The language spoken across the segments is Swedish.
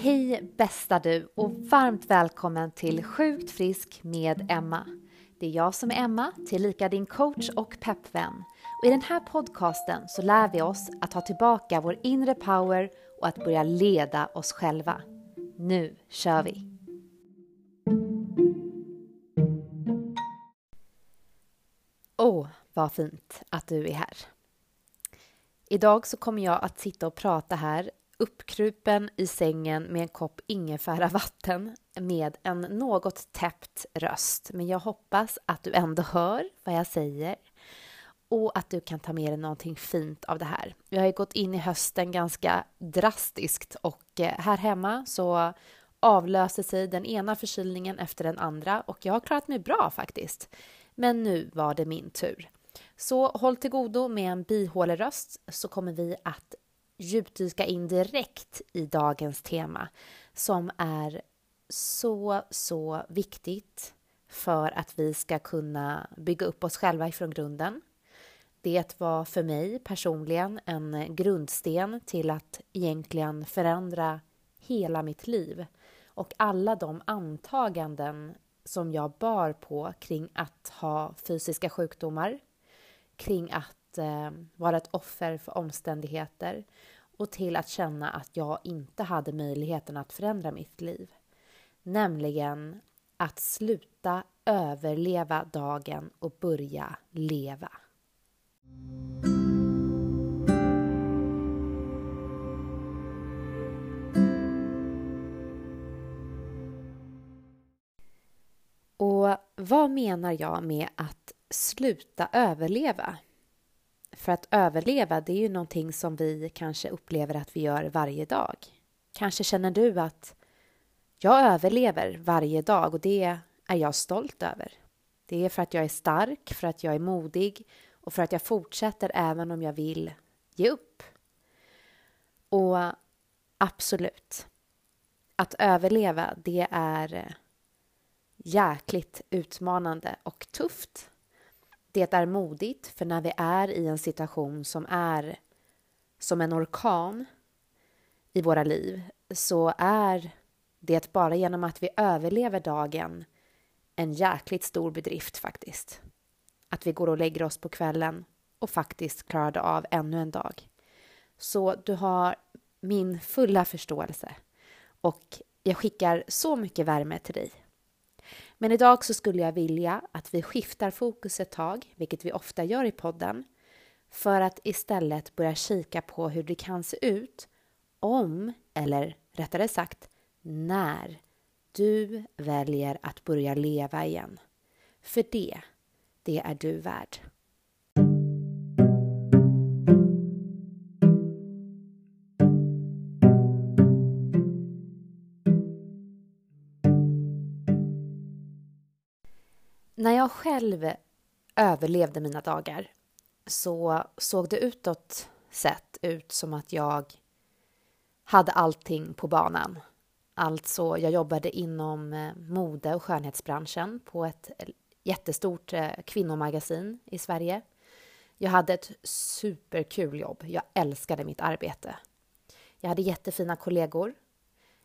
Hej bästa du och varmt välkommen till Sjukt frisk med Emma. Det är jag som är Emma, tillika din coach och peppvän. Och i den här podcasten så lär vi oss att ta tillbaka vår inre power och att börja leda oss själva. Nu kör vi! Åh, oh, vad fint att du är här. Idag så kommer jag att sitta och prata här uppkrupen i sängen med en kopp ingefära vatten med en något täppt röst. Men jag hoppas att du ändå hör vad jag säger och att du kan ta med dig någonting fint av det här. Jag har ju gått in i hösten ganska drastiskt och eh, här hemma så avlöser sig den ena förkylningen efter den andra och jag har klarat mig bra faktiskt. Men nu var det min tur. Så håll till godo med en bihåleröst så kommer vi att djupdyka in direkt i dagens tema som är så, så viktigt för att vi ska kunna bygga upp oss själva ifrån grunden. Det var för mig personligen en grundsten till att egentligen förändra hela mitt liv och alla de antaganden som jag bar på kring att ha fysiska sjukdomar, kring att eh, vara ett offer för omständigheter och till att känna att jag inte hade möjligheten att förändra mitt liv. Nämligen att sluta överleva dagen och börja leva. Och vad menar jag med att sluta överleva? För att överleva, det är ju någonting som vi kanske upplever att vi gör varje dag. Kanske känner du att jag överlever varje dag och det är jag stolt över. Det är för att jag är stark, för att jag är modig och för att jag fortsätter även om jag vill ge upp. Och absolut, att överleva det är jäkligt utmanande och tufft. Det är modigt, för när vi är i en situation som är som en orkan i våra liv så är det bara genom att vi överlever dagen en jäkligt stor bedrift faktiskt. Att vi går och lägger oss på kvällen och faktiskt klarade av ännu en dag. Så du har min fulla förståelse och jag skickar så mycket värme till dig. Men idag så skulle jag vilja att vi skiftar fokus ett tag, vilket vi ofta gör i podden, för att istället börja kika på hur det kan se ut om, eller rättare sagt när, du väljer att börja leva igen. För det, det är du värd. Jag själv överlevde mina dagar så såg det utåt sett ut som att jag hade allting på banan. Alltså, jag jobbade inom eh, mode och skönhetsbranschen på ett jättestort eh, kvinnomagasin i Sverige. Jag hade ett superkul jobb. Jag älskade mitt arbete. Jag hade jättefina kollegor.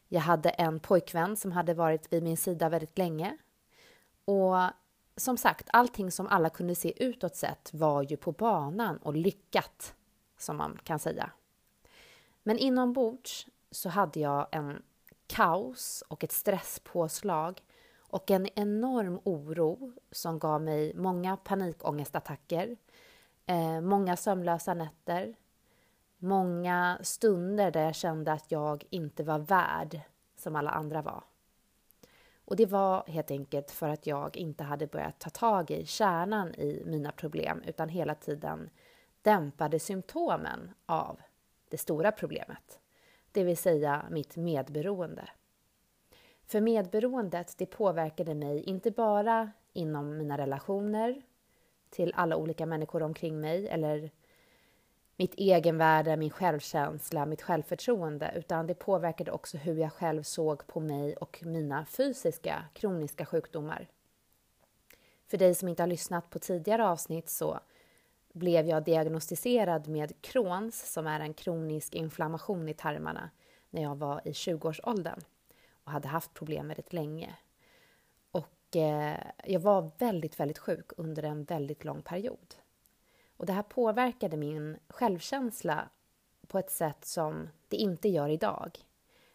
Jag hade en pojkvän som hade varit vid min sida väldigt länge. Och som sagt, allting som alla kunde se utåt sett var ju på banan och lyckat, som man kan säga. Men inombords så hade jag en kaos och ett stresspåslag och en enorm oro som gav mig många panikångestattacker, eh, många sömnlösa nätter, många stunder där jag kände att jag inte var värd som alla andra var. Och det var helt enkelt för att jag inte hade börjat ta tag i kärnan i mina problem utan hela tiden dämpade symptomen av det stora problemet, det vill säga mitt medberoende. För medberoendet det påverkade mig inte bara inom mina relationer till alla olika människor omkring mig eller mitt egenvärde, min självkänsla, mitt självförtroende utan det påverkade också hur jag själv såg på mig och mina fysiska kroniska sjukdomar. För dig som inte har lyssnat på tidigare avsnitt så blev jag diagnostiserad med Crohns som är en kronisk inflammation i tarmarna när jag var i 20-årsåldern och hade haft problem med det länge. Och eh, jag var väldigt, väldigt sjuk under en väldigt lång period. Och det här påverkade min självkänsla på ett sätt som det inte gör idag.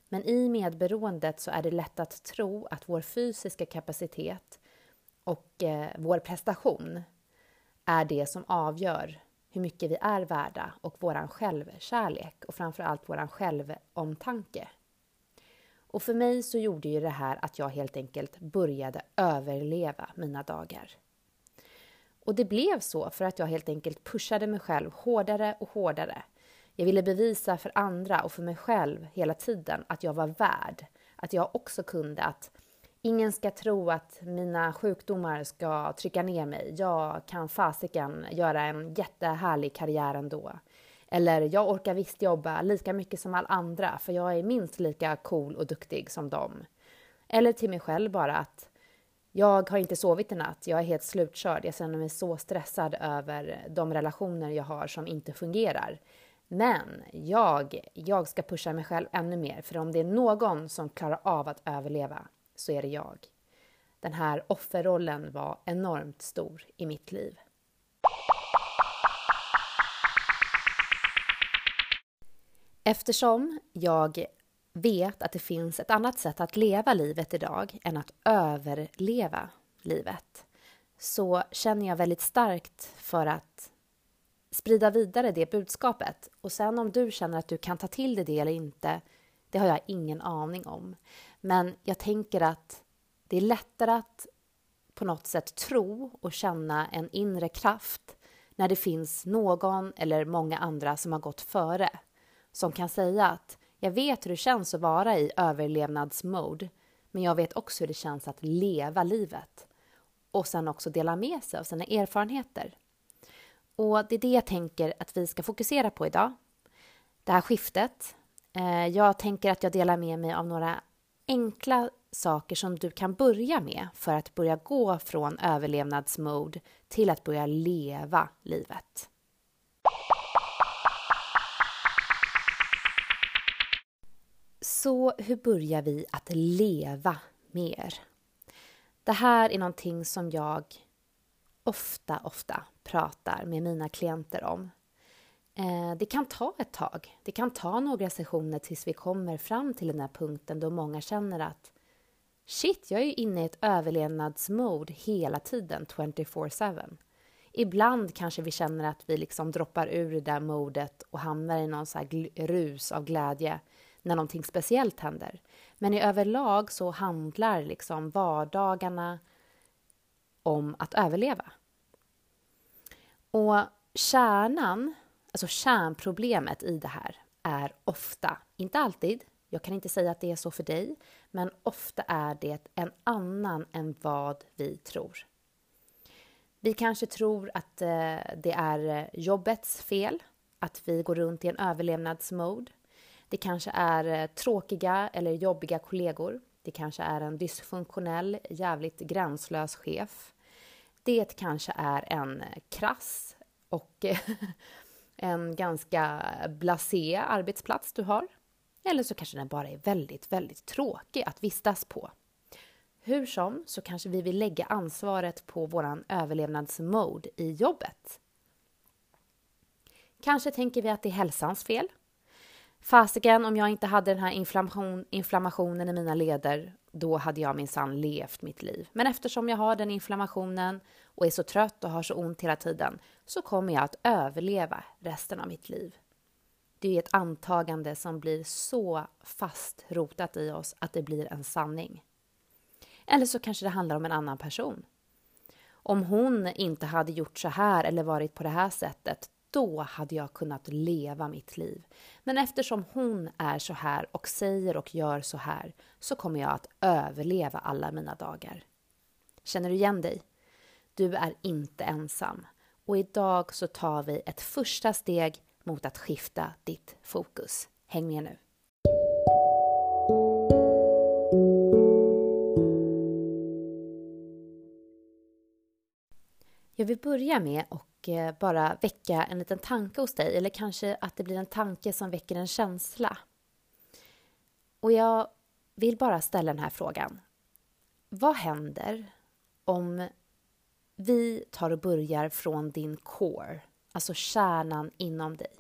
Men i medberoendet så är det lätt att tro att vår fysiska kapacitet och eh, vår prestation är det som avgör hur mycket vi är värda och vår självkärlek och framför allt vår självomtanke. Och för mig så gjorde ju det här att jag helt enkelt började överleva mina dagar. Och det blev så för att jag helt enkelt pushade mig själv hårdare och hårdare. Jag ville bevisa för andra och för mig själv hela tiden att jag var värd, att jag också kunde, att ingen ska tro att mina sjukdomar ska trycka ner mig. Jag kan fasiken göra en jättehärlig karriär ändå. Eller jag orkar visst jobba lika mycket som alla andra för jag är minst lika cool och duktig som dem. Eller till mig själv bara att jag har inte sovit i natt, jag är helt slutkörd, jag känner mig så stressad över de relationer jag har som inte fungerar. Men jag, jag ska pusha mig själv ännu mer, för om det är någon som klarar av att överleva så är det jag. Den här offerrollen var enormt stor i mitt liv. Eftersom jag vet att det finns ett annat sätt att leva livet idag än att överleva livet så känner jag väldigt starkt för att sprida vidare det budskapet. Och sen om du känner att du kan ta till dig det eller inte, det har jag ingen aning om. Men jag tänker att det är lättare att på något sätt tro och känna en inre kraft när det finns någon eller många andra som har gått före som kan säga att jag vet hur det känns att vara i överlevnadsmode men jag vet också hur det känns att leva livet och sen också dela med sig av sina erfarenheter. Och det är det jag tänker att vi ska fokusera på idag. Det här skiftet. Eh, jag tänker att jag delar med mig av några enkla saker som du kan börja med för att börja gå från överlevnadsmode till att börja leva livet. Så hur börjar vi att leva mer? Det här är någonting som jag ofta, ofta pratar med mina klienter om. Eh, det kan ta ett tag. Det kan ta några sessioner tills vi kommer fram till den här punkten då många känner att shit, jag är ju inne i ett överlevnadsmode hela tiden, 24-7. Ibland kanske vi känner att vi liksom droppar ur det där modet och hamnar i någon så rus av glädje när någonting speciellt händer. Men i överlag så handlar liksom vardagarna om att överleva. Och kärnan, alltså kärnproblemet i det här är ofta, inte alltid, jag kan inte säga att det är så för dig, men ofta är det en annan än vad vi tror. Vi kanske tror att eh, det är eh, jobbets fel, att vi går runt i en överlevnadsmode. Det kanske är eh, tråkiga eller jobbiga kollegor. Det kanske är en dysfunktionell, jävligt gränslös chef. Det kanske är en eh, krass och en ganska blasé arbetsplats du har. Eller så kanske den bara är väldigt, väldigt tråkig att vistas på. Hur som så kanske vi vill lägga ansvaret på våran överlevnadsmode i jobbet. Kanske tänker vi att det är hälsans fel. Fasiken, om jag inte hade den här inflammation, inflammationen i mina leder, då hade jag minsann levt mitt liv. Men eftersom jag har den inflammationen och är så trött och har så ont hela tiden så kommer jag att överleva resten av mitt liv. Det är ett antagande som blir så fast rotat i oss att det blir en sanning. Eller så kanske det handlar om en annan person. Om hon inte hade gjort så här eller varit på det här sättet, då hade jag kunnat leva mitt liv. Men eftersom hon är så här och säger och gör så här så kommer jag att överleva alla mina dagar. Känner du igen dig? Du är inte ensam. Och idag så tar vi ett första steg mot att skifta ditt fokus. Häng med nu! Vi börja med att eh, bara väcka en liten tanke hos dig, eller kanske att det blir en tanke som väcker en känsla. Och jag vill bara ställa den här frågan. Vad händer om vi tar och börjar från din core, alltså kärnan inom dig?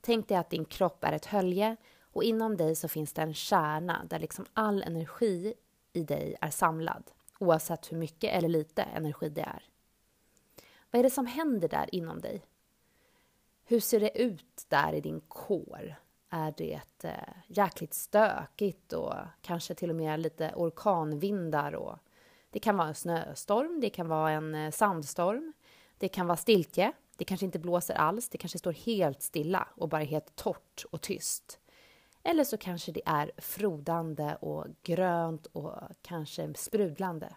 Tänk dig att din kropp är ett hölje och inom dig så finns det en kärna där liksom all energi i dig är samlad, oavsett hur mycket eller lite energi det är. Vad är det som händer där inom dig? Hur ser det ut där i din kår? Är det eh, jäkligt stökigt och kanske till och med lite orkanvindar och det kan vara en snöstorm, det kan vara en eh, sandstorm, det kan vara stiltje, det kanske inte blåser alls, det kanske står helt stilla och bara helt torrt och tyst. Eller så kanske det är frodande och grönt och kanske sprudlande.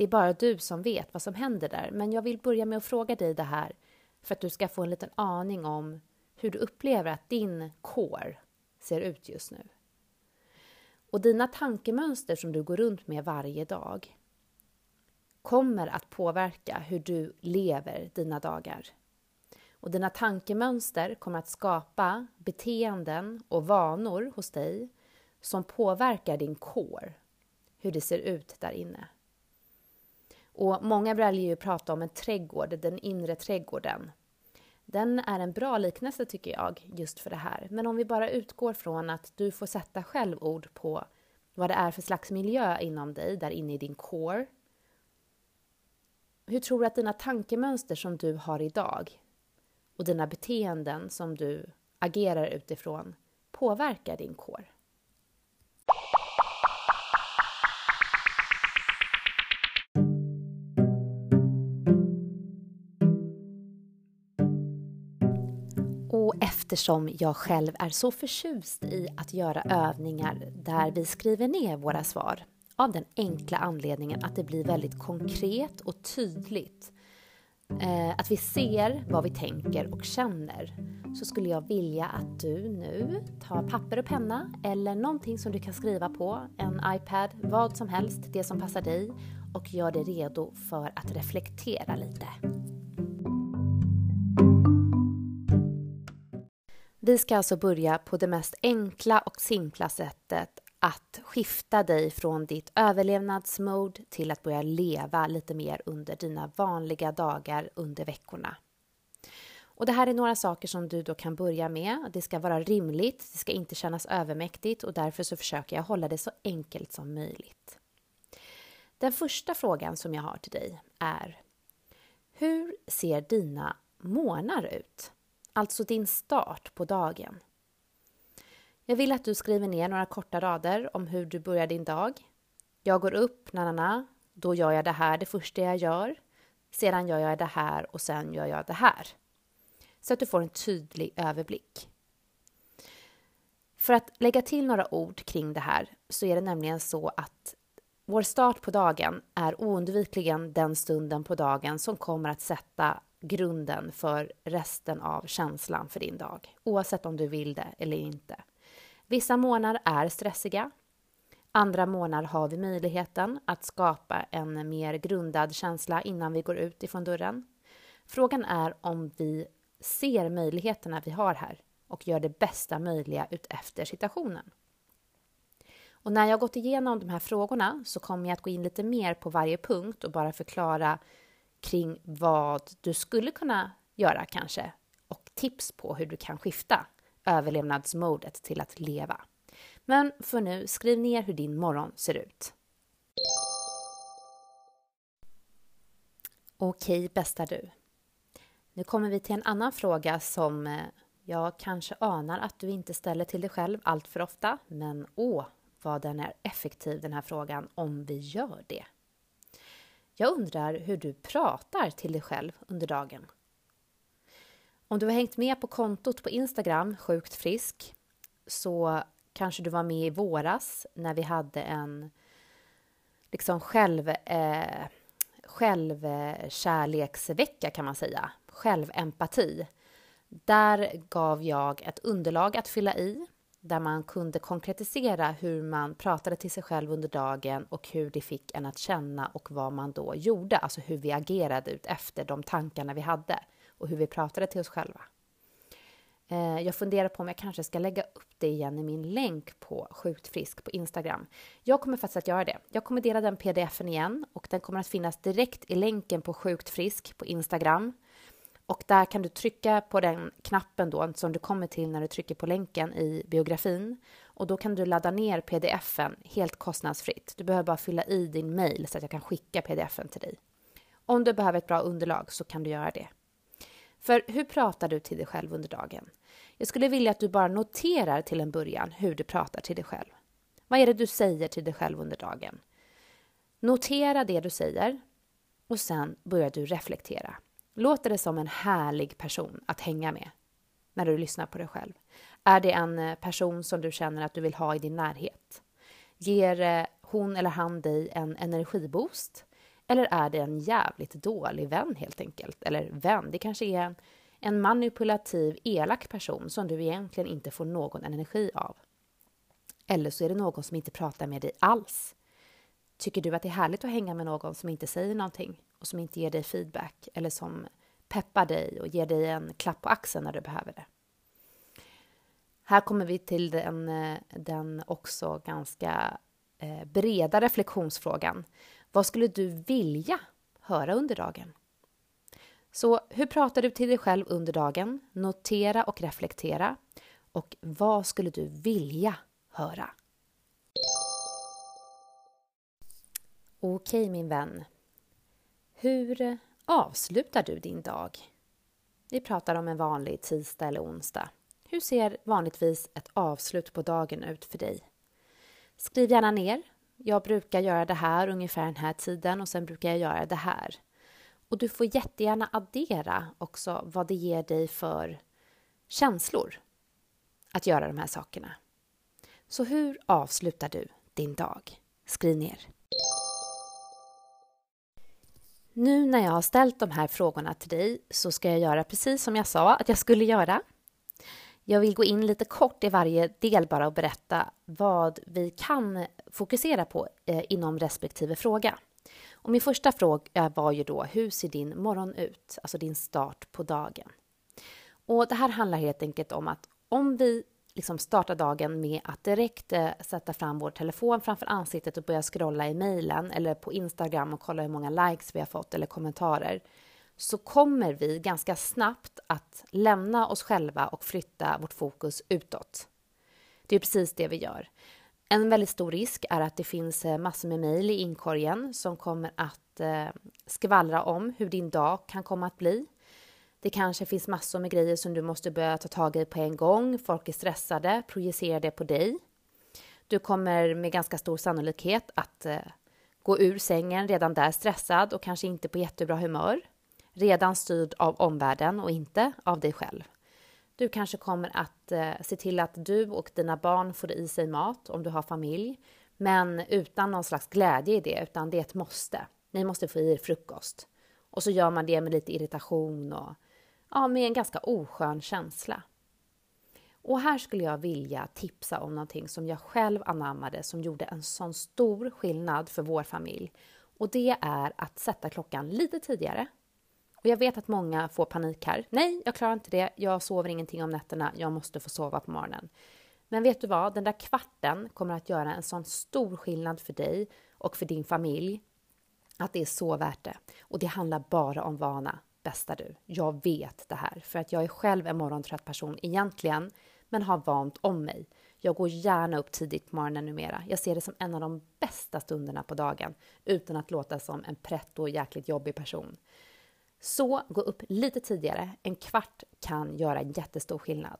Det är bara du som vet vad som händer där, men jag vill börja med att fråga dig det här för att du ska få en liten aning om hur du upplever att din core ser ut just nu. Och dina tankemönster som du går runt med varje dag kommer att påverka hur du lever dina dagar. Och dina tankemönster kommer att skapa beteenden och vanor hos dig som påverkar din core, hur det ser ut där inne. Och många väljer ju att prata om en trädgård, den inre trädgården. Den är en bra liknelse tycker jag, just för det här. Men om vi bara utgår från att du får sätta själv ord på vad det är för slags miljö inom dig, där inne i din core. Hur tror du att dina tankemönster som du har idag och dina beteenden som du agerar utifrån påverkar din core? Eftersom jag själv är så förtjust i att göra övningar där vi skriver ner våra svar av den enkla anledningen att det blir väldigt konkret och tydligt. Eh, att vi ser vad vi tänker och känner. Så skulle jag vilja att du nu tar papper och penna eller någonting som du kan skriva på, en iPad, vad som helst, det som passar dig och gör dig redo för att reflektera lite. Vi ska alltså börja på det mest enkla och simpla sättet att skifta dig från ditt överlevnadsmode till att börja leva lite mer under dina vanliga dagar under veckorna. Och det här är några saker som du då kan börja med. Det ska vara rimligt, det ska inte kännas övermäktigt och därför så försöker jag hålla det så enkelt som möjligt. Den första frågan som jag har till dig är Hur ser dina månar ut? Alltså din start på dagen. Jag vill att du skriver ner några korta rader om hur du börjar din dag. Jag går upp, na, na, na. Då gör jag det här det första jag gör. Sedan gör jag det här och sen gör jag det här. Så att du får en tydlig överblick. För att lägga till några ord kring det här så är det nämligen så att vår start på dagen är oundvikligen den stunden på dagen som kommer att sätta grunden för resten av känslan för din dag, oavsett om du vill det eller inte. Vissa månader är stressiga. Andra månader har vi möjligheten att skapa en mer grundad känsla innan vi går ut ifrån dörren. Frågan är om vi ser möjligheterna vi har här och gör det bästa möjliga utefter situationen. Och när jag gått igenom de här frågorna så kommer jag att gå in lite mer på varje punkt och bara förklara kring vad du skulle kunna göra kanske och tips på hur du kan skifta överlevnadsmodet till att leva. Men för nu, skriv ner hur din morgon ser ut. Okej, bästa du. Nu kommer vi till en annan fråga som eh, jag kanske anar att du inte ställer till dig själv allt för ofta, men åh, vad den är effektiv den här frågan om vi gör det. Jag undrar hur du pratar till dig själv under dagen. Om du har hängt med på kontot på Instagram, Sjukt frisk, så kanske du var med i våras när vi hade en liksom själv, eh, självkärleksvecka kan man säga, självempati. Där gav jag ett underlag att fylla i där man kunde konkretisera hur man pratade till sig själv under dagen och hur det fick en att känna och vad man då gjorde, alltså hur vi agerade ut efter de tankarna vi hade och hur vi pratade till oss själva. Eh, jag funderar på om jag kanske ska lägga upp det igen i min länk på Sjukt Frisk på Instagram. Jag kommer faktiskt att göra det. Jag kommer dela den pdfen igen och den kommer att finnas direkt i länken på Sjukt Frisk på Instagram. Och där kan du trycka på den knappen då som du kommer till när du trycker på länken i biografin. Och då kan du ladda ner pdfen helt kostnadsfritt. Du behöver bara fylla i din mail så att jag kan skicka pdfen till dig. Om du behöver ett bra underlag så kan du göra det. För hur pratar du till dig själv under dagen? Jag skulle vilja att du bara noterar till en början hur du pratar till dig själv. Vad är det du säger till dig själv under dagen? Notera det du säger och sen börjar du reflektera. Låter det som en härlig person att hänga med när du lyssnar på dig själv? Är det en eh, person som du känner att du vill ha i din närhet? Ger eh, hon eller han dig en energiboost? Eller är det en jävligt dålig vän helt enkelt? Eller vän, det kanske är en, en manipulativ, elak person som du egentligen inte får någon energi av. Eller så är det någon som inte pratar med dig alls. Tycker du att det är härligt att hänga med någon som inte säger någonting och som inte ger dig feedback eller som peppar dig och ger dig en klapp på axeln när du behöver det? Här kommer vi till den, eh, den också ganska eh, breda reflektionsfrågan. Vad skulle du vilja höra under dagen? Så hur pratar du till dig själv under dagen? Notera och reflektera. Och vad skulle du vilja höra? Okej min vän. Hur avslutar du din dag? Vi pratar om en vanlig tisdag eller onsdag. Hur ser vanligtvis ett avslut på dagen ut för dig? Skriv gärna ner. Jag brukar göra det här ungefär den här tiden och sen brukar jag göra det här. Och du får jättegärna addera också vad det ger dig för känslor att göra de här sakerna. Så hur avslutar du din dag? Skriv ner. Nu när jag har ställt de här frågorna till dig så ska jag göra precis som jag sa att jag skulle göra. Jag vill gå in lite kort i varje del bara och berätta vad vi kan fokusera på eh, inom respektive fråga. Och min första fråga eh, var ju då, hur ser din morgon ut? Alltså din start på dagen. Och det här handlar helt enkelt om att om vi liksom starta dagen med att direkt eh, sätta fram vår telefon framför ansiktet och börja scrolla i mejlen eller på Instagram och kolla hur många likes vi har fått eller kommentarer så kommer vi ganska snabbt att lämna oss själva och flytta vårt fokus utåt. Det är precis det vi gör. En väldigt stor risk är att det finns eh, massor med mejl i inkorgen som kommer att eh, skvallra om hur din dag kan komma att bli. Det kanske finns massor med grejer som du måste börja ta tag i på en gång. Folk är stressade, projicerar det på dig. Du kommer med ganska stor sannolikhet att eh, gå ur sängen redan där stressad och kanske inte på jättebra humör redan styrd av omvärlden och inte av dig själv. Du kanske kommer att eh, se till att du och dina barn får i sig mat om du har familj, men utan någon slags glädje i det, utan det är ett måste. Ni måste få i er frukost. Och så gör man det med lite irritation och ja, med en ganska oskön känsla. Och här skulle jag vilja tipsa om någonting som jag själv anammade som gjorde en sån stor skillnad för vår familj. Och det är att sätta klockan lite tidigare och jag vet att många får panik här. Nej, jag klarar inte det. Jag sover ingenting om nätterna. Jag måste få sova på morgonen. Men vet du vad? Den där kvarten kommer att göra en sån stor skillnad för dig och för din familj att det är så värt det. Och det handlar bara om vana, bästa du. Jag vet det här för att jag är själv en morgontrött person egentligen, men har vant om mig. Jag går gärna upp tidigt på morgonen numera. Jag ser det som en av de bästa stunderna på dagen utan att låta som en pretto och jäkligt jobbig person. Så gå upp lite tidigare. En kvart kan göra en jättestor skillnad.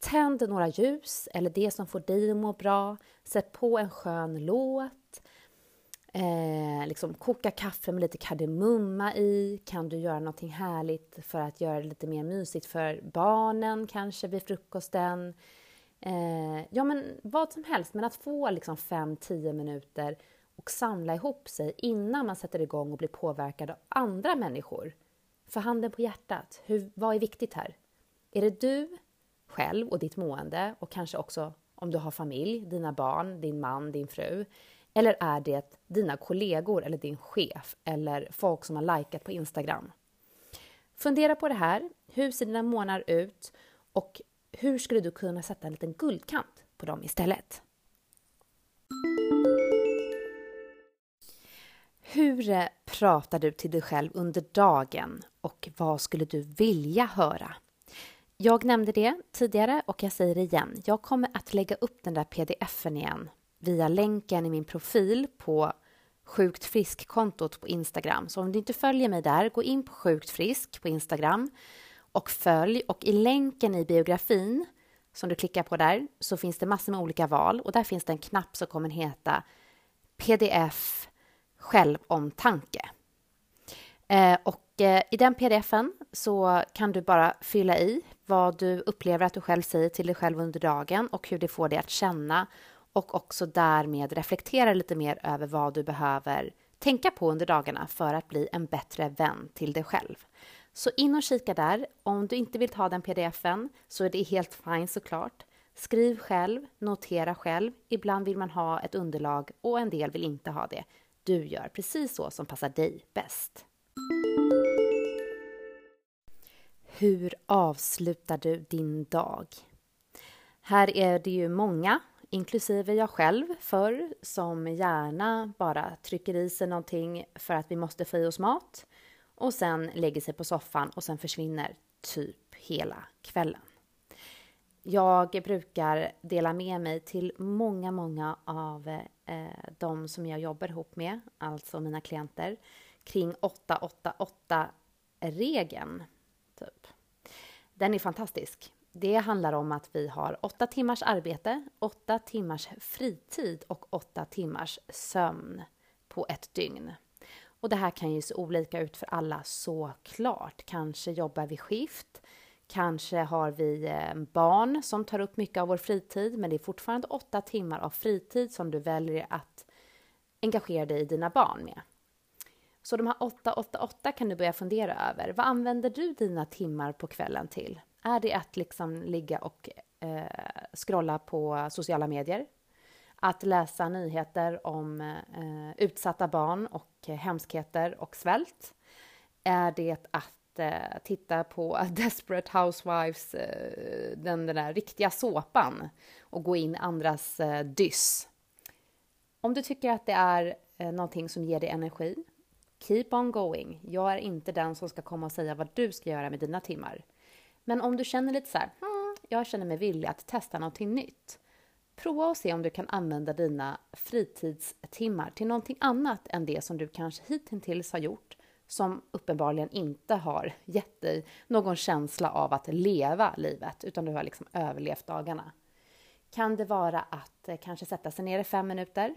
Tänd några ljus eller det som får dig att må bra. Sätt på en skön låt. Eh, liksom koka kaffe med lite kardemumma i. Kan du göra någonting härligt för att göra det lite mer mysigt för barnen kanske vid frukosten. Eh, ja, men vad som helst. Men att få liksom 5-10 minuter och samla ihop sig innan man sätter igång och blir påverkad av andra människor. För handen på hjärtat, hur, vad är viktigt här? Är det du själv och ditt mående och kanske också om du har familj, dina barn, din man, din fru? Eller är det dina kollegor eller din chef eller folk som har likat på Instagram? Fundera på det här. Hur ser dina månader ut? Och hur skulle du kunna sätta en liten guldkant på dem istället? Hur pratar du till dig själv under dagen och vad skulle du vilja höra? Jag nämnde det tidigare och jag säger det igen. Jag kommer att lägga upp den där pdf-en igen via länken i min profil på Sjukt frisk-kontot på Instagram. Så om du inte följer mig där, gå in på Sjukt frisk på Instagram och följ. Och i länken i biografin som du klickar på där så finns det massor med olika val och där finns det en knapp som kommer heta pdf självomtanke. Eh, och eh, i den pdfen så kan du bara fylla i vad du upplever att du själv säger till dig själv under dagen och hur det får dig att känna och också därmed reflektera lite mer över vad du behöver tänka på under dagarna för att bli en bättre vän till dig själv. Så in och kika där. Om du inte vill ta den pdfen så är det helt fine såklart. Skriv själv, notera själv. Ibland vill man ha ett underlag och en del vill inte ha det. Du gör precis så som passar dig bäst. Hur avslutar du din dag? Här är det ju många, inklusive jag själv förr, som gärna bara trycker i sig någonting för att vi måste få i oss mat och sen lägger sig på soffan och sen försvinner typ hela kvällen. Jag brukar dela med mig till många, många av eh, de som jag jobbar ihop med, alltså mina klienter, kring 888-regeln. Typ. Den är fantastisk. Det handlar om att vi har åtta timmars arbete, åtta timmars fritid och åtta timmars sömn på ett dygn. Och det här kan ju se olika ut för alla såklart. Kanske jobbar vi skift, kanske har vi eh, barn som tar upp mycket av vår fritid, men det är fortfarande åtta timmar av fritid som du väljer att engagera dig i dina barn med. Så de här 8-8-8 kan du börja fundera över. Vad använder du dina timmar på kvällen till? Är det att liksom ligga och eh, scrolla på sociala medier? Att läsa nyheter om eh, utsatta barn och hemskheter och svält? Är det att eh, titta på Desperate Housewives, eh, den, den där riktiga såpan och gå in andras eh, dyss? Om du tycker att det är eh, någonting som ger dig energi, keep on going. Jag är inte den som ska komma och säga vad du ska göra med dina timmar. Men om du känner lite så här, hmm, jag känner mig villig att testa någonting nytt. Prova och se om du kan använda dina fritidstimmar till någonting annat än det som du kanske hittills har gjort som uppenbarligen inte har gett dig någon känsla av att leva livet, utan du har liksom överlevt dagarna. Kan det vara att eh, kanske sätta sig ner i fem minuter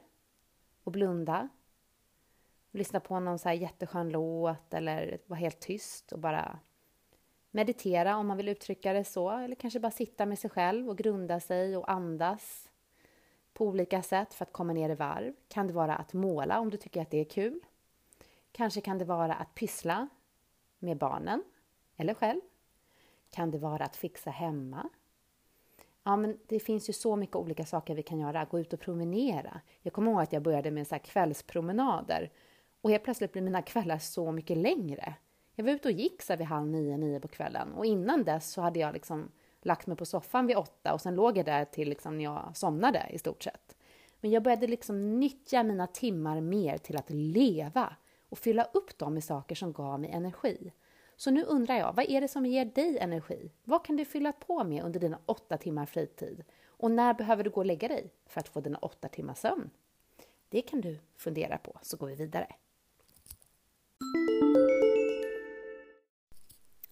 och blunda lyssna på någon så här jätteskön låt eller vara helt tyst och bara meditera om man vill uttrycka det så. Eller kanske bara sitta med sig själv och grunda sig och andas på olika sätt för att komma ner i varv. Kan det vara att måla om du tycker att det är kul. Kanske kan det vara att pyssla med barnen eller själv. Kan det vara att fixa hemma? Ja, men det finns ju så mycket olika saker vi kan göra. Gå ut och promenera. Jag kommer ihåg att jag började med så kvällspromenader och helt plötsligt blir mina kvällar så mycket längre. Jag var ute och gick så vid halv nio, nio på kvällen och innan dess så hade jag liksom lagt mig på soffan vid åtta och sen låg jag där till liksom när jag somnade i stort sett. Men jag började liksom nyttja mina timmar mer till att leva och fylla upp dem med saker som gav mig energi. Så nu undrar jag, vad är det som ger dig energi? Vad kan du fylla på med under dina åtta timmar fritid? Och när behöver du gå och lägga dig för att få dina åtta timmar sömn? Det kan du fundera på, så går vi vidare.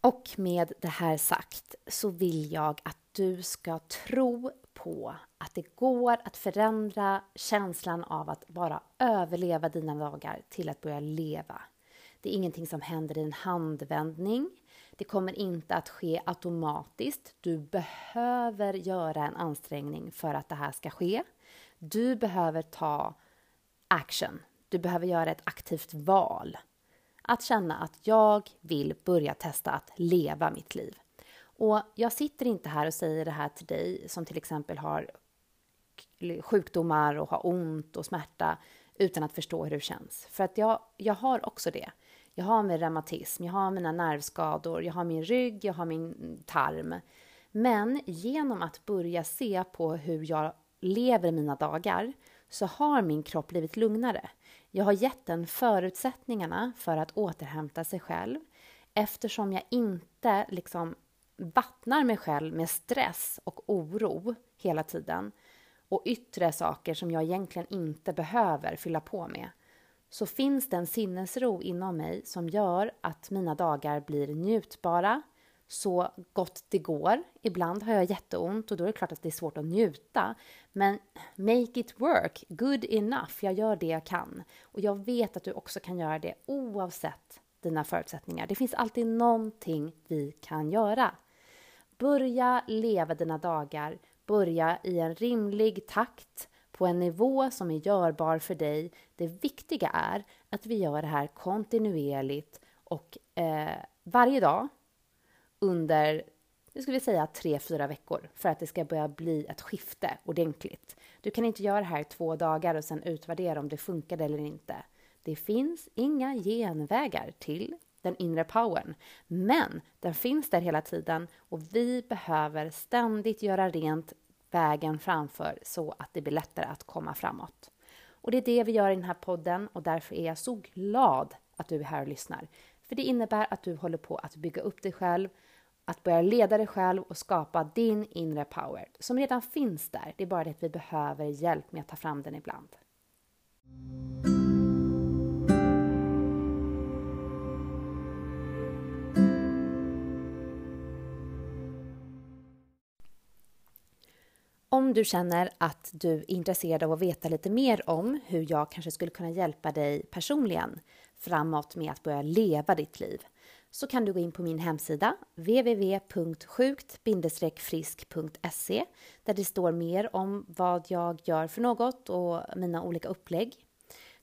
Och med det här sagt så vill jag att du ska tro på att det går att förändra känslan av att bara överleva dina dagar till att börja leva. Det är ingenting som händer i en handvändning. Det kommer inte att ske automatiskt. Du behöver göra en ansträngning för att det här ska ske. Du behöver ta action. Du behöver göra ett aktivt val att känna att jag vill börja testa att leva mitt liv. Och jag sitter inte här och säger det här till dig som till exempel har sjukdomar och har ont och smärta utan att förstå hur det känns. För att jag, jag har också det. Jag har min reumatism, jag har mina nervskador, jag har min rygg, jag har min tarm. Men genom att börja se på hur jag lever mina dagar så har min kropp blivit lugnare. Jag har gett den förutsättningarna för att återhämta sig själv eftersom jag inte liksom vattnar mig själv med stress och oro hela tiden och yttre saker som jag egentligen inte behöver fylla på med. Så finns det en sinnesro inom mig som gör att mina dagar blir njutbara så gott det går. Ibland har jag jätteont och då är det klart att det är svårt att njuta. Men make it work, good enough. Jag gör det jag kan. Och jag vet att du också kan göra det oavsett dina förutsättningar. Det finns alltid någonting vi kan göra. Börja leva dina dagar, börja i en rimlig takt på en nivå som är görbar för dig. Det viktiga är att vi gör det här kontinuerligt och eh, varje dag under, nu ska vi säga tre, fyra veckor för att det ska börja bli ett skifte ordentligt. Du kan inte göra det här i två dagar och sen utvärdera om det funkade eller inte. Det finns inga genvägar till den inre powern. Men den finns där hela tiden och vi behöver ständigt göra rent vägen framför så att det blir lättare att komma framåt. Och det är det vi gör i den här podden och därför är jag så glad att du är här och lyssnar. För det innebär att du håller på att bygga upp dig själv, att börja leda dig själv och skapa din inre power som redan finns där. Det är bara det att vi behöver hjälp med att ta fram den ibland. Om du känner att du är intresserad av att veta lite mer om hur jag kanske skulle kunna hjälpa dig personligen framåt med att börja leva ditt liv så kan du gå in på min hemsida www.sjukt-frisk.se där det står mer om vad jag gör för något och mina olika upplägg.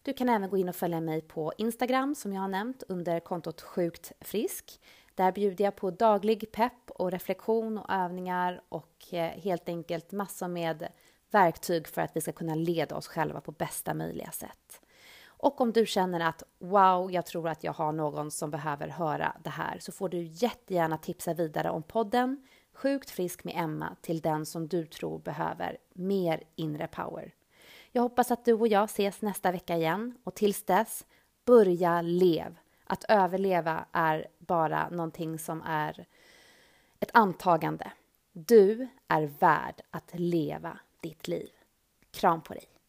Du kan även gå in och följa mig på Instagram som jag har nämnt under kontot Sjukt Frisk. Där bjuder jag på daglig pepp och reflektion och övningar och eh, helt enkelt massor med verktyg för att vi ska kunna leda oss själva på bästa möjliga sätt. Och om du känner att wow, jag tror att jag har någon som behöver höra det här så får du jättegärna tipsa vidare om podden Sjukt frisk med Emma till den som du tror behöver mer inre power. Jag hoppas att du och jag ses nästa vecka igen och tills dess, börja lev. Att överleva är bara någonting som är ett antagande. Du är värd att leva ditt liv. Kram på dig!